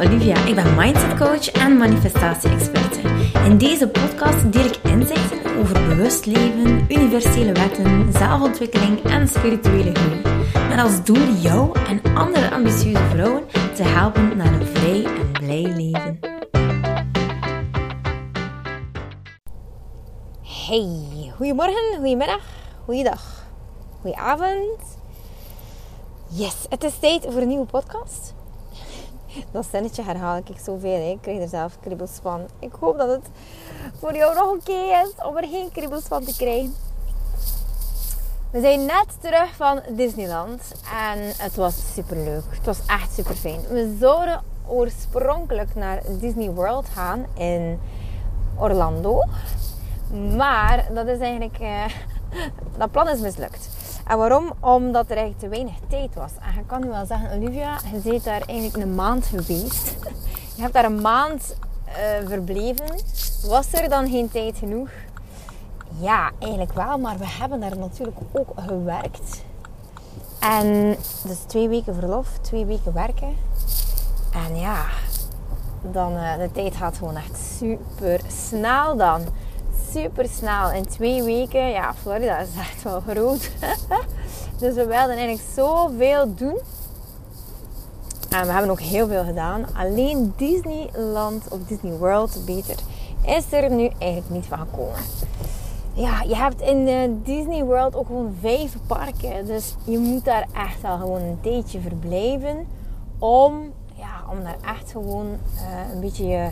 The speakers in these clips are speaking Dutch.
Olivia. Ik ben mindset coach en manifestatie-experte. In deze podcast deel ik inzichten over bewust leven, universele wetten, zelfontwikkeling en spirituele groei. Met als doel jou en andere ambitieuze vrouwen te helpen naar een vrij en blij leven. Hey, goedemorgen, goedemiddag, goeiedag, goedenavond. Yes, het is tijd voor een nieuwe podcast. Dat zinnetje herhaal ik zoveel. Ik krijg er zelf kriebels van. Ik hoop dat het voor jou nog oké is om er geen kriebels van te krijgen. We zijn net terug van Disneyland en het was super leuk. Het was echt super fijn. We zouden oorspronkelijk naar Disney World gaan in Orlando. Maar dat is eigenlijk. Uh, dat plan is mislukt. En waarom? Omdat er eigenlijk te weinig tijd was. En je kan nu wel zeggen, Olivia, je bent daar eigenlijk een maand geweest. Je hebt daar een maand uh, verbleven. Was er dan geen tijd genoeg? Ja, eigenlijk wel, maar we hebben daar natuurlijk ook gewerkt. En dus twee weken verlof, twee weken werken. En ja, dan uh, de tijd gaat gewoon echt super snel dan super snel. In twee weken, ja, Florida is echt wel groot. dus we wilden eigenlijk zoveel doen. En we hebben ook heel veel gedaan. Alleen Disneyland of Disney World, beter, is er nu eigenlijk niet van gekomen. Ja, je hebt in de Disney World ook gewoon vijf parken. Dus je moet daar echt wel gewoon een tijdje verblijven. Om, ja, om daar echt gewoon uh, een beetje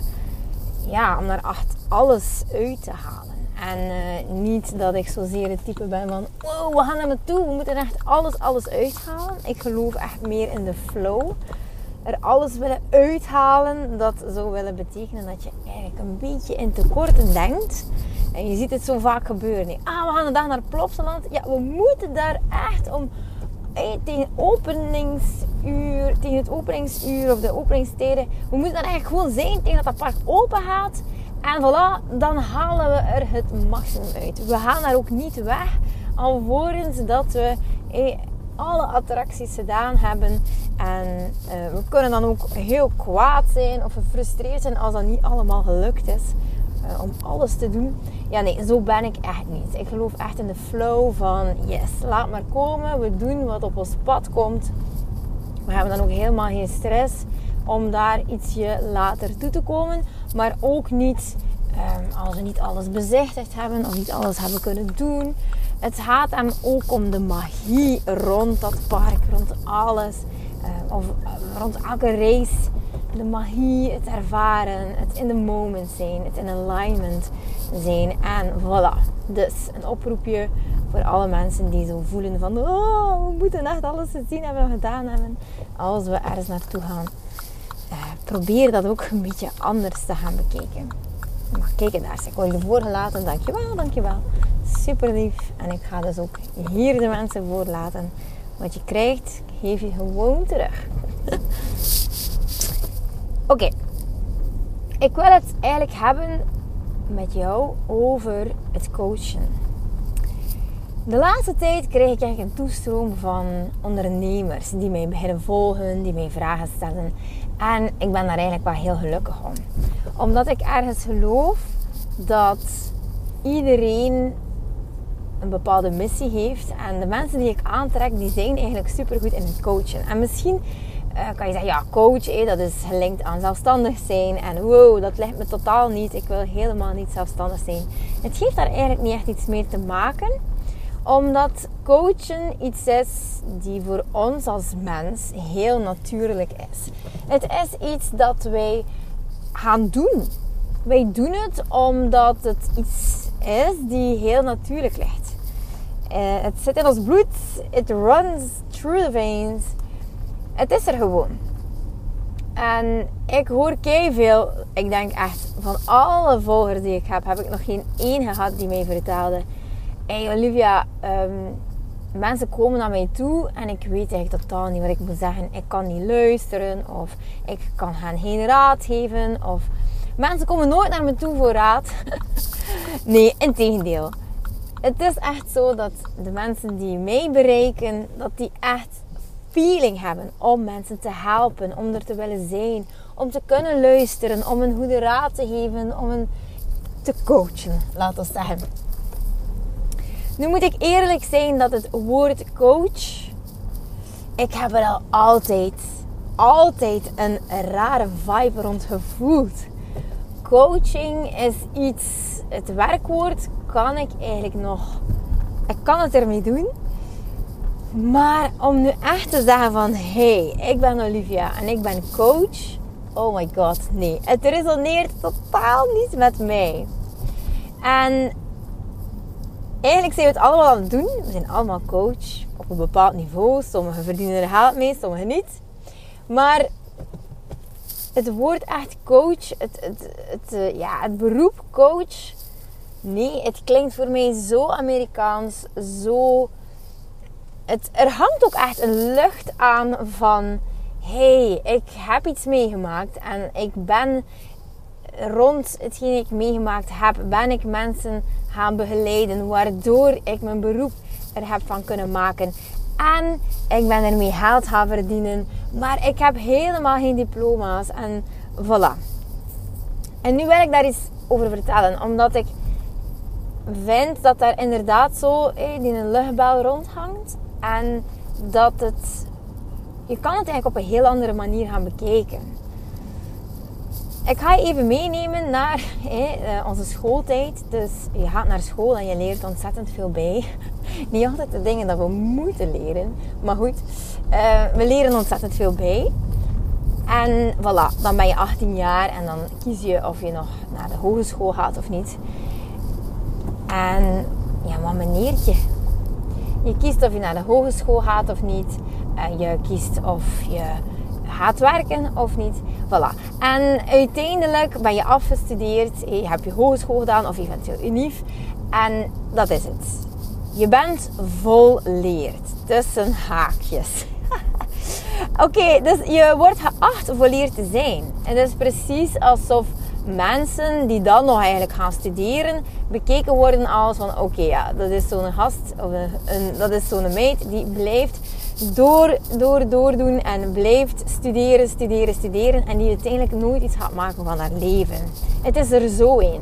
ja, om daar echt alles uit te halen. En uh, niet dat ik zozeer het type ben van, wow, we gaan naar me toe. We moeten echt alles, alles uithalen. Ik geloof echt meer in de flow. Er alles willen uithalen, dat zou willen betekenen dat je eigenlijk een beetje in tekorten denkt. En je ziet het zo vaak gebeuren. Ah, we gaan vandaag naar Plopsaland. Ja, we moeten daar echt om tegen openingsuur, tegen het openingsuur of de openingstijden, we moeten daar eigenlijk gewoon zijn tegen dat dat park open gaat. En voilà, dan halen we er het maximum uit. We gaan daar ook niet weg, alvorens dat we alle attracties gedaan hebben. En uh, we kunnen dan ook heel kwaad zijn of gefrustreerd zijn als dat niet allemaal gelukt is. Uh, om alles te doen. Ja, nee, zo ben ik echt niet. Ik geloof echt in de flow van yes, laat maar komen. We doen wat op ons pad komt. We hebben dan ook helemaal geen stress om daar ietsje later toe te komen. Maar ook niet um, als we niet alles bezichtigd hebben of niet alles hebben kunnen doen. Het gaat hem ook om de magie rond dat park, rond alles. Uh, of uh, rond elke race. De magie, het ervaren, het in the moment zijn, het in alignment zijn. En voilà. Dus een oproepje voor alle mensen die zo voelen van... Oh, we moeten echt alles gezien hebben, gedaan hebben. Als we ergens naartoe gaan. Probeer dat ook een beetje anders te gaan bekijken. Maar kijk daar. Ik wil je voorgelaten. Dankjewel, dankjewel. Super lief. En ik ga dus ook hier de mensen voorlaten. Wat je krijgt, geef je gewoon terug. Oké. Ik wil het eigenlijk hebben met jou over het coachen. De laatste tijd krijg ik echt een toestroom van ondernemers die mij beginnen volgen, die mij vragen stellen. En ik ben daar eigenlijk wel heel gelukkig om. Omdat ik ergens geloof dat iedereen een bepaalde missie heeft. En de mensen die ik aantrek, die zijn eigenlijk supergoed in het coachen. En misschien uh, kan je zeggen, ja, coach, dat is gelinkt aan zelfstandig zijn. En wow, dat ligt me totaal niet. Ik wil helemaal niet zelfstandig zijn. Het heeft daar eigenlijk niet echt iets mee te maken omdat coachen iets is die voor ons als mens heel natuurlijk is. Het is iets dat wij gaan doen. Wij doen het omdat het iets is die heel natuurlijk ligt. Uh, het zit in ons bloed. It runs through the veins. Het is er gewoon. En ik hoor kei veel. Ik denk echt van alle volgers die ik heb, heb ik nog geen één gehad die mij vertelde hey Olivia, um, mensen komen naar mij toe en ik weet eigenlijk totaal niet wat ik moet zeggen. Ik kan niet luisteren of ik kan hen geen raad geven. Of mensen komen nooit naar me toe voor raad. nee, integendeel. Het is echt zo dat de mensen die mij bereiken, dat die echt feeling hebben om mensen te helpen, om er te willen zijn, om te kunnen luisteren, om een goede raad te geven, om een te coachen, laten we zeggen. Nu moet ik eerlijk zijn dat het woord coach, ik heb er al altijd, altijd een rare vibe rond gevoeld. Coaching is iets, het werkwoord kan ik eigenlijk nog, ik kan het ermee doen. Maar om nu echt te zeggen van, hey, ik ben Olivia en ik ben coach. Oh my god, nee. Het resoneert totaal niet met mij. En eigenlijk zijn we het allemaal aan het doen. We zijn allemaal coach op een bepaald niveau. Sommigen verdienen er geld mee, sommigen niet. Maar het woord echt coach, het, het, het, eh, ja, het beroep coach, nee, het klinkt voor mij zo Amerikaans, zo. Het, er hangt ook echt een lucht aan van: hey, ik heb iets meegemaakt en ik ben rond hetgeen ik meegemaakt heb, ben ik mensen gaan begeleiden, waardoor ik mijn beroep er heb van kunnen maken. En ik ben ermee geld gaan verdienen, maar ik heb helemaal geen diploma's en voilà. En nu wil ik daar iets over vertellen, omdat ik vind dat daar inderdaad zo hey, een luchtbel rondhangt en dat het je kan het eigenlijk op een heel andere manier gaan bekijken. Ik ga je even meenemen naar eh, onze schooltijd. Dus je gaat naar school en je leert ontzettend veel bij. Niet altijd de dingen dat we moeten leren. Maar goed, uh, we leren ontzettend veel bij. En voilà, dan ben je 18 jaar en dan kies je of je nog naar de hogeschool gaat of niet. En ja, wat meneertje. Je kiest of je naar de hogeschool gaat of niet. En je kiest of je gaat werken of niet. Voilà. En uiteindelijk ben je afgestudeerd, je hebt je hogeschool gedaan of eventueel unief. En dat is het. Je bent volleerd. Tussen haakjes. Oké, dus je wordt geacht volleerd te zijn. En het is precies alsof mensen die dan nog eigenlijk gaan studeren, bekeken worden als van oké, ja, dat is zo'n gast of dat is zo'n meid die blijft door, door, doordoen en blijft studeren, studeren, studeren en die uiteindelijk nooit iets gaat maken van haar leven. Het is er zo een.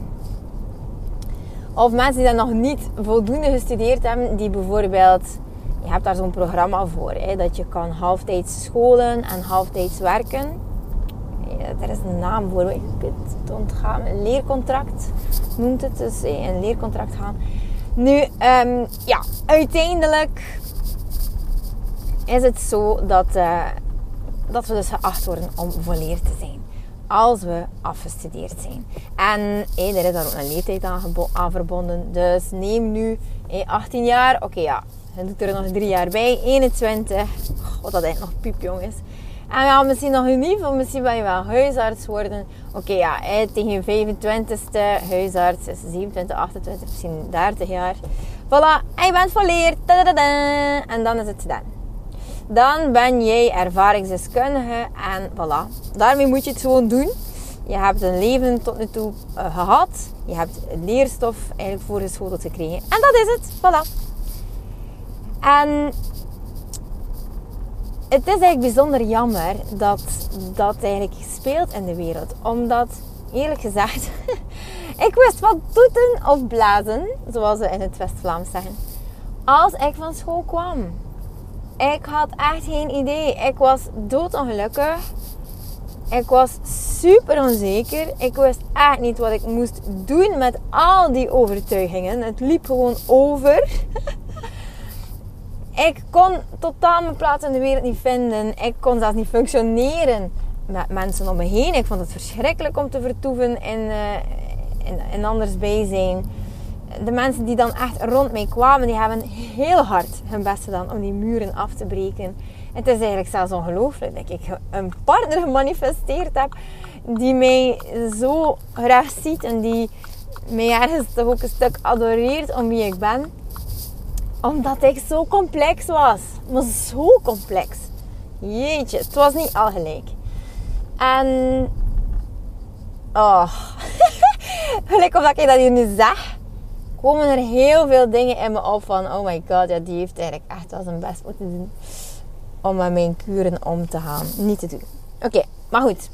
Of mensen die dan nog niet voldoende gestudeerd hebben, die bijvoorbeeld, je hebt daar zo'n programma voor, hè, dat je kan halftijds scholen en halftijds werken. Ja, er is een naam voor, ik het ontgaan. Een leercontract noemt het, dus een leercontract gaan. Nu, um, ja, uiteindelijk is het zo dat, uh, dat we dus geacht worden om volleerd te zijn. Als we afgestudeerd zijn. En hey, er is daar ook een leeftijd aan, verbonden. Dus neem nu hey, 18 jaar. Oké, ja. Dan doet er nog drie jaar bij. 21. God, dat eigenlijk nog piepjong is. En ja, misschien nog niet, of misschien ben je wel huisarts worden. Oké, ja, tegen je 25ste huisarts is 27, 28, misschien 30 jaar. Voilà, en je bent volleerd. En dan is het gedaan dan ben jij ervaringsdeskundige en voilà. Daarmee moet je het gewoon doen. Je hebt een leven tot nu toe uh, gehad. Je hebt leerstof eigenlijk voorgeschoteld gekregen. En dat is het. Voilà. En het is eigenlijk bijzonder jammer dat dat eigenlijk speelt in de wereld. Omdat, eerlijk gezegd, ik wist wat toeten of blazen, zoals we in het West-Vlaams zeggen, als ik van school kwam. Ik had echt geen idee. Ik was doodongelukkig. Ik was super onzeker. Ik wist echt niet wat ik moest doen met al die overtuigingen. Het liep gewoon over. ik kon totaal mijn plaats in de wereld niet vinden. Ik kon zelfs niet functioneren met mensen om me heen. Ik vond het verschrikkelijk om te vertoeven in, uh, in, in anders bijzijn de mensen die dan echt rond mij kwamen, die hebben heel hard hun best gedaan om die muren af te breken. Het is eigenlijk zelfs ongelooflijk dat ik een partner gemanifesteerd heb die mij zo graag ziet en die mij ergens toch ook een stuk adoreert om wie ik ben. Omdat ik zo complex was. Maar zo complex. Jeetje, het was niet al gelijk. En... Oh... Gelijk of dat ik dat hier nu zeg komen er heel veel dingen in me op van... Oh my god, ja, die heeft eigenlijk echt wel zijn best moeten doen om met mijn kuren om te gaan. Niet te doen. Oké, maar goed.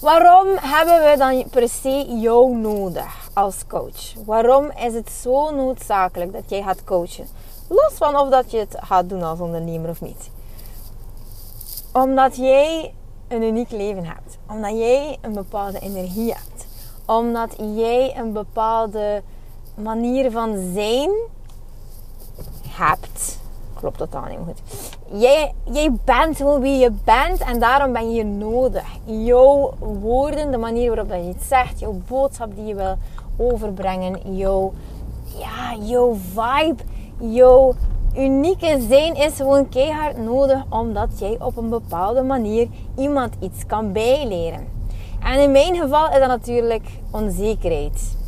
Waarom hebben we dan per se jou nodig als coach? Waarom is het zo noodzakelijk dat jij gaat coachen? Los van of dat je het gaat doen als ondernemer of niet. Omdat jij een uniek leven hebt. Omdat jij een bepaalde energie hebt. Omdat jij een bepaalde manier van zijn hebt. Klopt dat dan niet goed? Jij, jij bent gewoon wie je bent en daarom ben je nodig. Jouw woorden, de manier waarop dat je het zegt, jouw boodschap die je wil overbrengen, jouw, ja, jouw vibe, jouw unieke zijn is gewoon keihard nodig omdat jij op een bepaalde manier iemand iets kan bijleren. En in mijn geval is dat natuurlijk onzekerheid.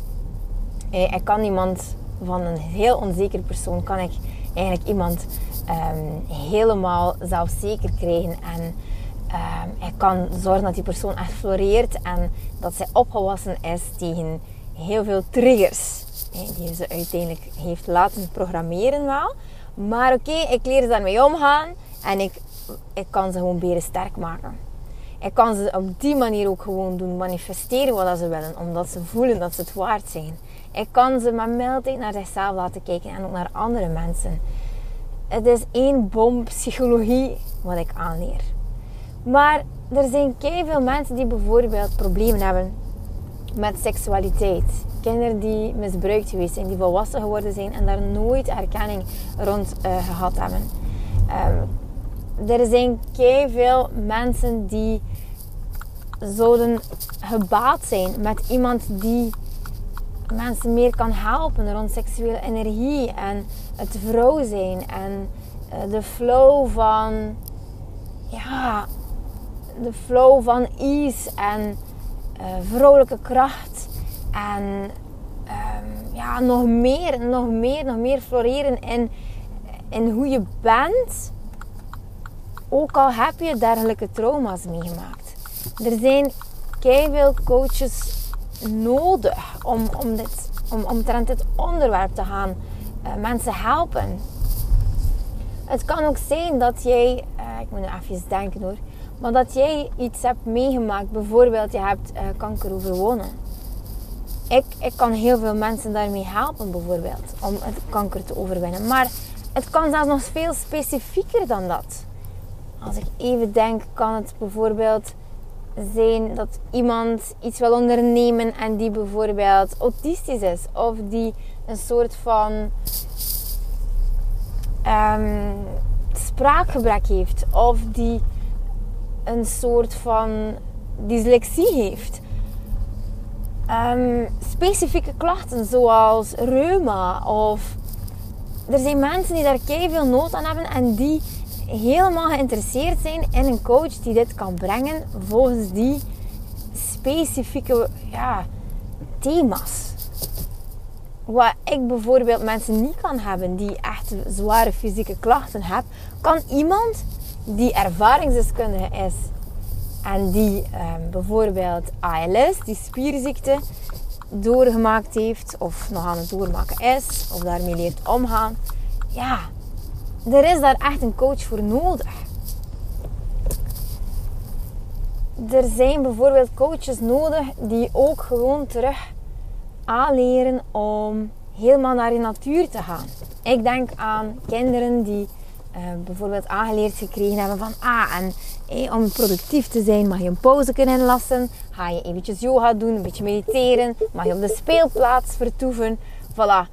Eh, ik kan iemand van een heel onzeker persoon, kan ik eigenlijk iemand um, helemaal zelfzeker krijgen. En um, ik kan zorgen dat die persoon echt floreert en dat zij opgewassen is tegen heel veel triggers. Die ze uiteindelijk heeft laten programmeren wel. Maar oké, ik leer ze daarmee omgaan en ik, ik kan ze gewoon beren sterk maken. Ik kan ze op die manier ook gewoon doen manifesteren wat ze willen, omdat ze voelen dat ze het waard zijn. Ik kan ze met mildheid naar zichzelf laten kijken en ook naar andere mensen. Het is één bom psychologie wat ik aanleer. Maar er zijn veel mensen die bijvoorbeeld problemen hebben met seksualiteit. Kinderen die misbruikt geweest zijn, die volwassen geworden zijn en daar nooit erkenning rond uh, gehad hebben. Um, er zijn veel mensen die zouden gebaat zijn met iemand die mensen meer kan helpen rond seksuele energie en het vrouw zijn en uh, de flow van ja, de flow van ease en uh, vrolijke kracht en um, ja, nog meer, nog meer, nog meer floreren in, in hoe je bent. Ook al heb je dergelijke trauma's meegemaakt. Er zijn veel coaches nodig om, om, dit, om omtrent dit onderwerp te gaan uh, mensen helpen. Het kan ook zijn dat jij, uh, ik moet nu even denken hoor, maar dat jij iets hebt meegemaakt. Bijvoorbeeld, je hebt uh, kanker overwonnen. Ik, ik kan heel veel mensen daarmee helpen, bijvoorbeeld, om het kanker te overwinnen. Maar het kan zelfs nog veel specifieker dan dat. Als ik even denk, kan het bijvoorbeeld zijn dat iemand iets wil ondernemen en die bijvoorbeeld autistisch is of die een soort van um, spraakgebrek heeft of die een soort van dyslexie heeft. Um, specifieke klachten zoals reuma of er zijn mensen die daar veel nood aan hebben en die helemaal geïnteresseerd zijn in een coach die dit kan brengen volgens die specifieke ja, thema's. Wat ik bijvoorbeeld mensen niet kan hebben die echt zware fysieke klachten hebben, kan iemand die ervaringsdeskundige is en die ehm, bijvoorbeeld ALS, die spierziekte, doorgemaakt heeft of nog aan het doormaken is of daarmee leert omgaan, ja, er is daar echt een coach voor nodig. Er zijn bijvoorbeeld coaches nodig die ook gewoon terug aanleren om helemaal naar de natuur te gaan. Ik denk aan kinderen die uh, bijvoorbeeld aangeleerd gekregen hebben van ah, en om productief te zijn mag je een pauze kunnen inlassen. Ga je eventjes yoga doen, een beetje mediteren. Mag je op de speelplaats vertoeven. Voilà.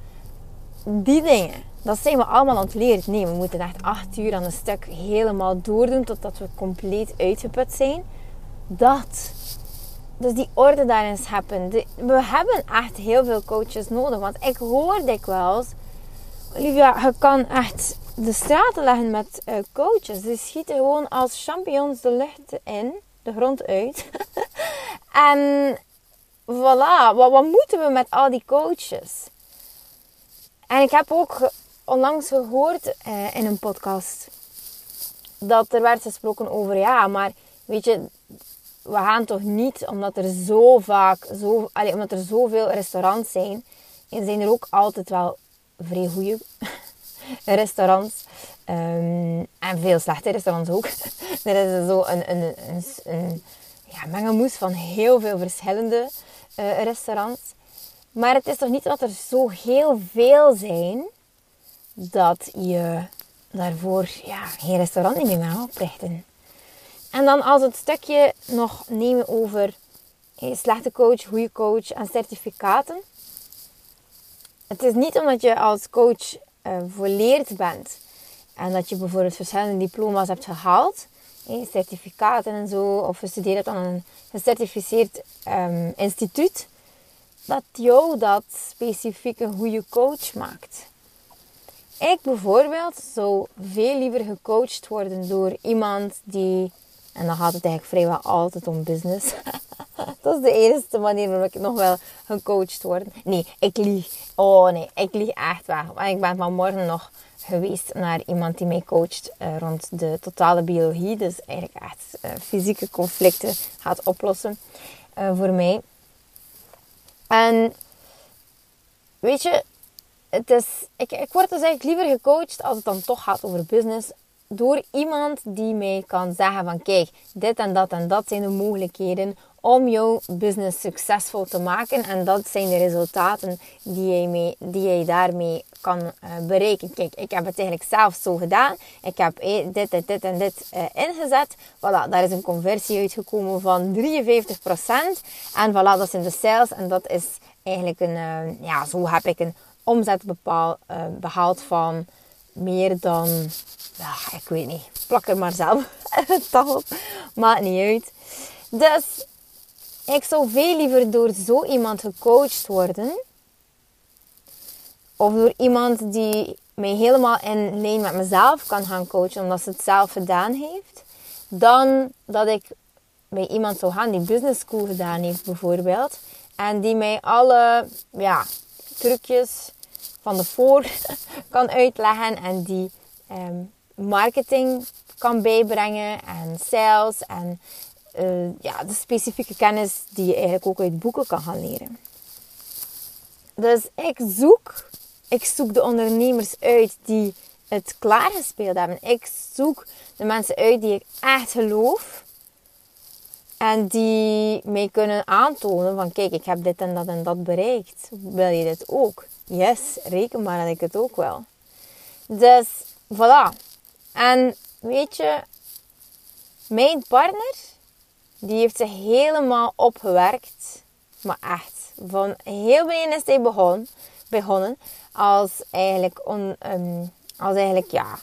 Die dingen dat zijn we allemaal ontleerd. Nee, we moeten echt acht uur aan een stuk helemaal doordoen totdat we compleet uitgeput zijn. Dat. Dus die orde daarin scheppen. We hebben echt heel veel coaches nodig. Want ik hoor dikwijls... Olivia, je kan echt de straten leggen met uh, coaches. Die schieten gewoon als champignons de lucht in. De grond uit. en voilà. Wat, wat moeten we met al die coaches? En ik heb ook onlangs gehoord eh, in een podcast dat er werd gesproken over ja, maar weet je, we gaan toch niet omdat er zo vaak, zo, allez, omdat er zoveel restaurants zijn. En zijn er ook altijd wel vrij goede restaurants. Um, en veel slechte restaurants ook. er is zo een, een, mengelmoes van heel veel verschillende uh, restaurants. Maar het is toch niet dat er zo heel veel zijn dat je daarvoor ja, geen restaurant niet meer mag oprichten. En dan als het stukje nog nemen over slechte coach, goede coach en certificaten. Het is niet omdat je als coach uh, volleerd bent en dat je bijvoorbeeld verschillende diploma's hebt gehaald, hey, certificaten en zo, of je studeert aan een gecertificeerd um, instituut, dat jou dat specifiek een goede coach maakt. Ik bijvoorbeeld zou veel liever gecoacht worden door iemand die, en dan gaat het eigenlijk vrijwel altijd om business. dat is de enige manier waarop ik nog wel gecoacht word. Nee, ik lieg. Oh nee, ik lieg echt weg. Want ik ben vanmorgen nog geweest naar iemand die mij coacht uh, rond de totale biologie. Dus eigenlijk echt uh, fysieke conflicten gaat oplossen uh, voor mij. En weet je, het is, ik, ik word dus eigenlijk liever gecoacht als het dan toch gaat over business. Door iemand die mij kan zeggen van kijk, dit en dat en dat zijn de mogelijkheden om jouw business succesvol te maken. En dat zijn de resultaten die jij, mee, die jij daarmee kan uh, bereiken. Kijk, ik heb het eigenlijk zelf zo gedaan. Ik heb eh, dit, dit, dit en dit uh, ingezet. Voilà, daar is een conversie uitgekomen van 53%. En voilà, dat zijn de sales. En dat is eigenlijk een, ja, zo heb ik een omzet bepaal, behaald van meer dan, ik weet niet, plak er maar zelf het op. Maakt niet uit. Dus ik zou veel liever door zo iemand gecoacht worden. Of door iemand die mij helemaal in lijn met mezelf kan gaan coachen, omdat ze het zelf gedaan heeft. Dan dat ik bij iemand zou gaan die business school gedaan heeft, bijvoorbeeld. En die mij alle ja, trucjes van de voor kan uitleggen. En die ehm, marketing kan bijbrengen. En sales. En uh, ja, de specifieke kennis die je eigenlijk ook uit boeken kan gaan leren. Dus ik zoek, ik zoek de ondernemers uit die het klaargespeeld hebben. Ik zoek de mensen uit die ik echt geloof. En die mij kunnen aantonen van kijk, ik heb dit en dat en dat bereikt. Wil je dit ook? Yes, reken maar dat ik het ook wil. Dus voilà. En weet je, mijn partner die heeft zich helemaal opgewerkt. Maar echt, van heel beneden is hij begon, begonnen als eigenlijk, on, um, als eigenlijk ja,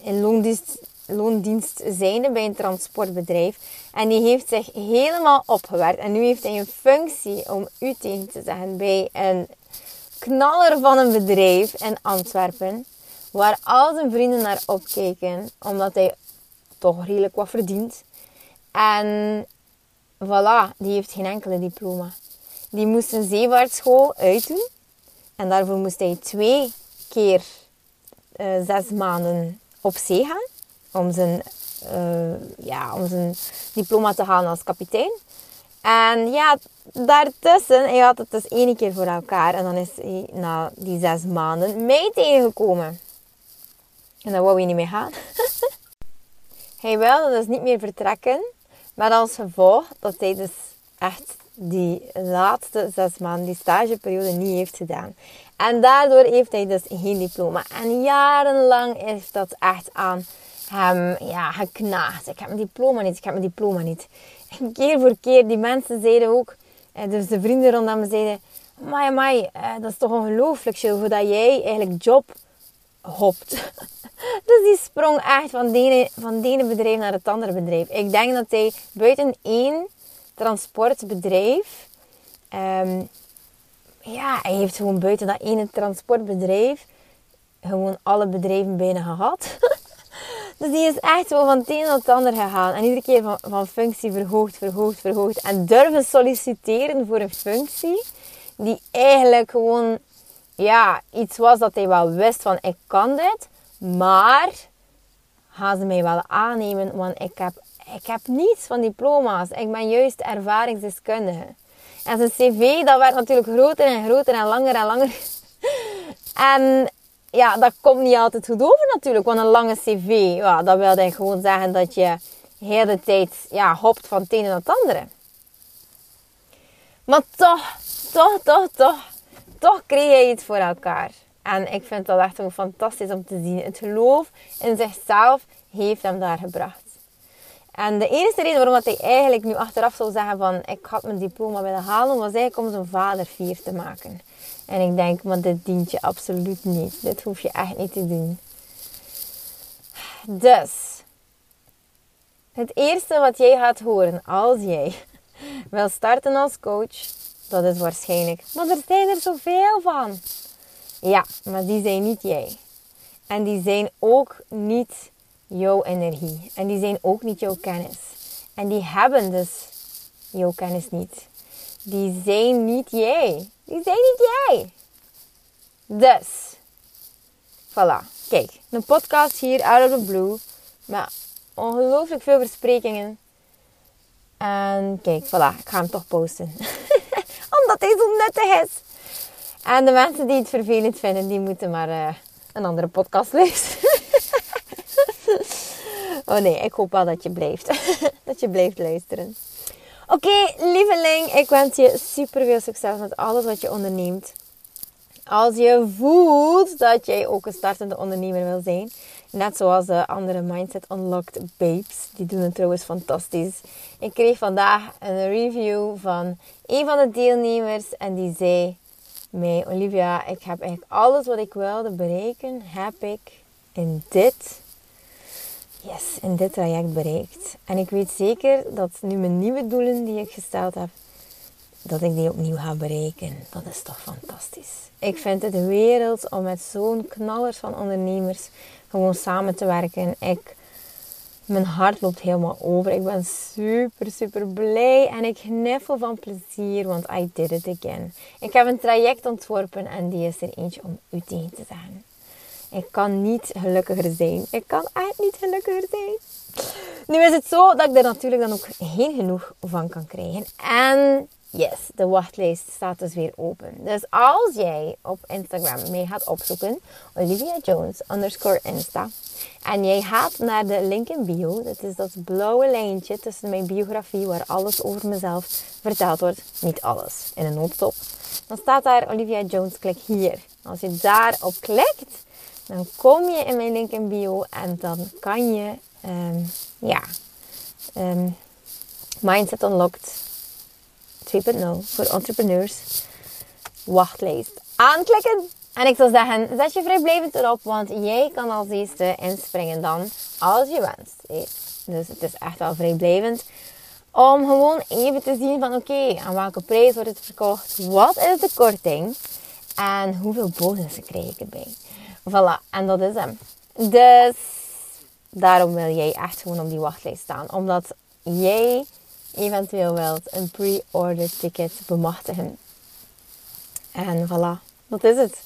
in loondienst, loondienst zijnde bij een transportbedrijf. En die heeft zich helemaal opgewerkt. En nu heeft hij een functie om u tegen te zeggen bij een knaller van een bedrijf in Antwerpen. Waar al zijn vrienden naar opkijken, omdat hij toch redelijk wat verdient. En voilà, die heeft geen enkele diploma. Die moest een zeevaartschool uitdoen. En daarvoor moest hij twee keer uh, zes maanden op zee gaan. Om zijn, uh, ja, om zijn diploma te halen als kapitein. En ja, daartussen, hij had het dus één keer voor elkaar. En dan is hij na die zes maanden mij tegengekomen. En dan wou hij niet meer gaan. hij wilde dus niet meer vertrekken. Maar als gevolg dat hij dus echt die laatste zes maanden, die stageperiode, niet heeft gedaan. En daardoor heeft hij dus geen diploma. En jarenlang is dat echt aan hem ja, geknaagd. Ik heb mijn diploma niet, ik heb mijn diploma niet. En keer voor keer, die mensen zeiden ook, eh, dus de vrienden rondom me zeiden, Mai, mai, eh, dat is toch ongelooflijk, hoe dat jij eigenlijk job hopt. dus die sprong echt van de, ene, van de ene bedrijf naar het andere bedrijf. Ik denk dat hij buiten één transportbedrijf... Um, ja, hij heeft gewoon buiten dat ene transportbedrijf... gewoon alle bedrijven bijna gehad. dus die is echt zo van het een naar het ander gegaan. En iedere keer van, van functie verhoogd, verhoogd, verhoogd. En durven solliciteren voor een functie... die eigenlijk gewoon ja, iets was dat hij wel wist van ik kan dit, maar gaan ze mij wel aannemen, want ik heb, ik heb niets van diploma's. Ik ben juist ervaringsdeskundige. En zijn cv, dat werd natuurlijk groter en groter en langer en langer. en ja, dat komt niet altijd goed over natuurlijk, want een lange cv, ja, dat wil gewoon zeggen dat je de hele tijd ja, hopt van het ene naar het andere. Maar toch, toch, toch, toch, toch kreeg hij het voor elkaar. En ik vind dat echt fantastisch om te zien. Het geloof in zichzelf heeft hem daar gebracht. En de enige reden waarom hij eigenlijk nu achteraf zou zeggen van ik had mijn diploma willen halen, was eigenlijk om zijn vader fier te maken. En ik denk, maar dit dient je absoluut niet. Dit hoef je echt niet te doen. Dus, het eerste wat jij gaat horen als jij wil starten als coach, dat is waarschijnlijk, maar er zijn er zoveel van. Ja, maar die zijn niet jij. En die zijn ook niet jouw energie. En die zijn ook niet jouw kennis. En die hebben dus jouw kennis niet. Die zijn niet jij. Die zijn niet jij. Dus, voilà. Kijk, een podcast hier of the blue. Met ongelooflijk veel versprekingen. En kijk, voilà, ik ga hem toch posten. Omdat hij zo nuttig is. En de mensen die het vervelend vinden, die moeten maar uh, een andere podcast luisteren. Oh nee, ik hoop wel dat je blijft. dat je blijft luisteren. Oké, okay, lieveling, ik wens je super veel succes met alles wat je onderneemt. Als je voelt dat jij ook een startende ondernemer wil zijn, net zoals de andere Mindset Unlocked babes, die doen het trouwens fantastisch. Ik kreeg vandaag een review van een van de deelnemers en die zei mij, Olivia, ik heb eigenlijk alles wat ik wilde bereiken, heb ik in dit, yes, in dit traject bereikt. En ik weet zeker dat nu mijn nieuwe doelen die ik gesteld heb, dat ik die opnieuw ga bereiken. Dat is toch fantastisch. Ik vind het wereld om met zo'n knallers van ondernemers gewoon samen te werken. Ik, mijn hart loopt helemaal over. Ik ben super, super blij en ik gniffel van plezier, want I did it again. Ik heb een traject ontworpen en die is er eentje om u tegen te zeggen. Ik kan niet gelukkiger zijn. Ik kan echt niet gelukkiger zijn. Nu is het zo dat ik er natuurlijk dan ook geen genoeg van kan krijgen. En Yes, de wachtlijst staat dus weer open. Dus als jij op Instagram mee gaat opzoeken, Olivia Jones underscore Insta, en jij gaat naar de link in bio, dat is dat blauwe lijntje tussen mijn biografie waar alles over mezelf verteld wordt, niet alles, in een notstop, dan staat daar Olivia Jones, klik hier. Als je daarop klikt, dan kom je in mijn link in bio en dan kan je, um, ja, um, Mindset Unlocked 2.0 voor entrepreneurs wachtlijst aanklikken. En ik zou zeggen, zet je vrijblijvend erop, want jij kan als eerste inspringen dan als je wenst. Dus het is echt wel vrijblijvend. Om gewoon even te zien van oké, aan welke prijs wordt het verkocht? Wat is de korting? En hoeveel bonussen krijg ik erbij? Voilà, en dat is hem. Dus daarom wil jij echt gewoon op die wachtlijst staan. Omdat jij eventueel wilt een pre-order ticket bemachtigen. En voilà, dat is het.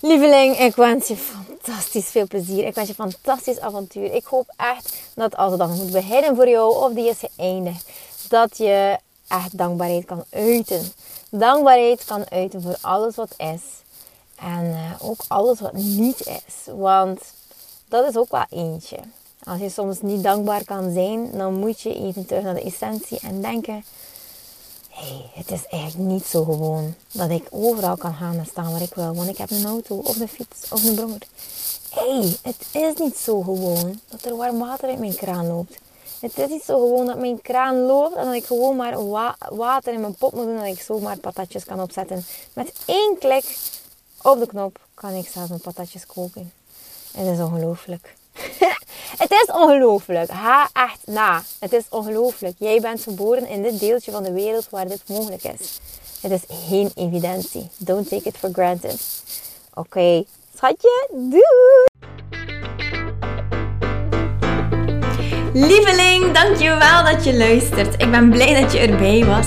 Lieveling, ik wens je fantastisch veel plezier. Ik wens je fantastisch avontuur. Ik hoop echt dat als het dan moet beginnen voor jou of die is geëindigd, dat je echt dankbaarheid kan uiten. Dankbaarheid kan uiten voor alles wat is. En uh, ook alles wat niet is. Want dat is ook wel eentje. Als je soms niet dankbaar kan zijn, dan moet je even terug naar de essentie en denken: hé, hey, het is eigenlijk niet zo gewoon dat ik overal kan gaan en staan waar ik wil, want ik heb een auto of een fiets of een brommer. Hé, hey, het is niet zo gewoon dat er warm water uit mijn kraan loopt. Het is niet zo gewoon dat mijn kraan loopt en dat ik gewoon maar water in mijn pot moet doen en dat ik zomaar patatjes kan opzetten. Met één klik op de knop kan ik zelf mijn patatjes koken. Het is ongelooflijk. het is ongelooflijk. Ha, echt na. Het is ongelooflijk. Jij bent geboren in dit deeltje van de wereld waar dit mogelijk is. Het is geen evidentie. Don't take it for granted. Oké, okay. schatje, doei! Lieveling, dankjewel dat je luistert. Ik ben blij dat je erbij was.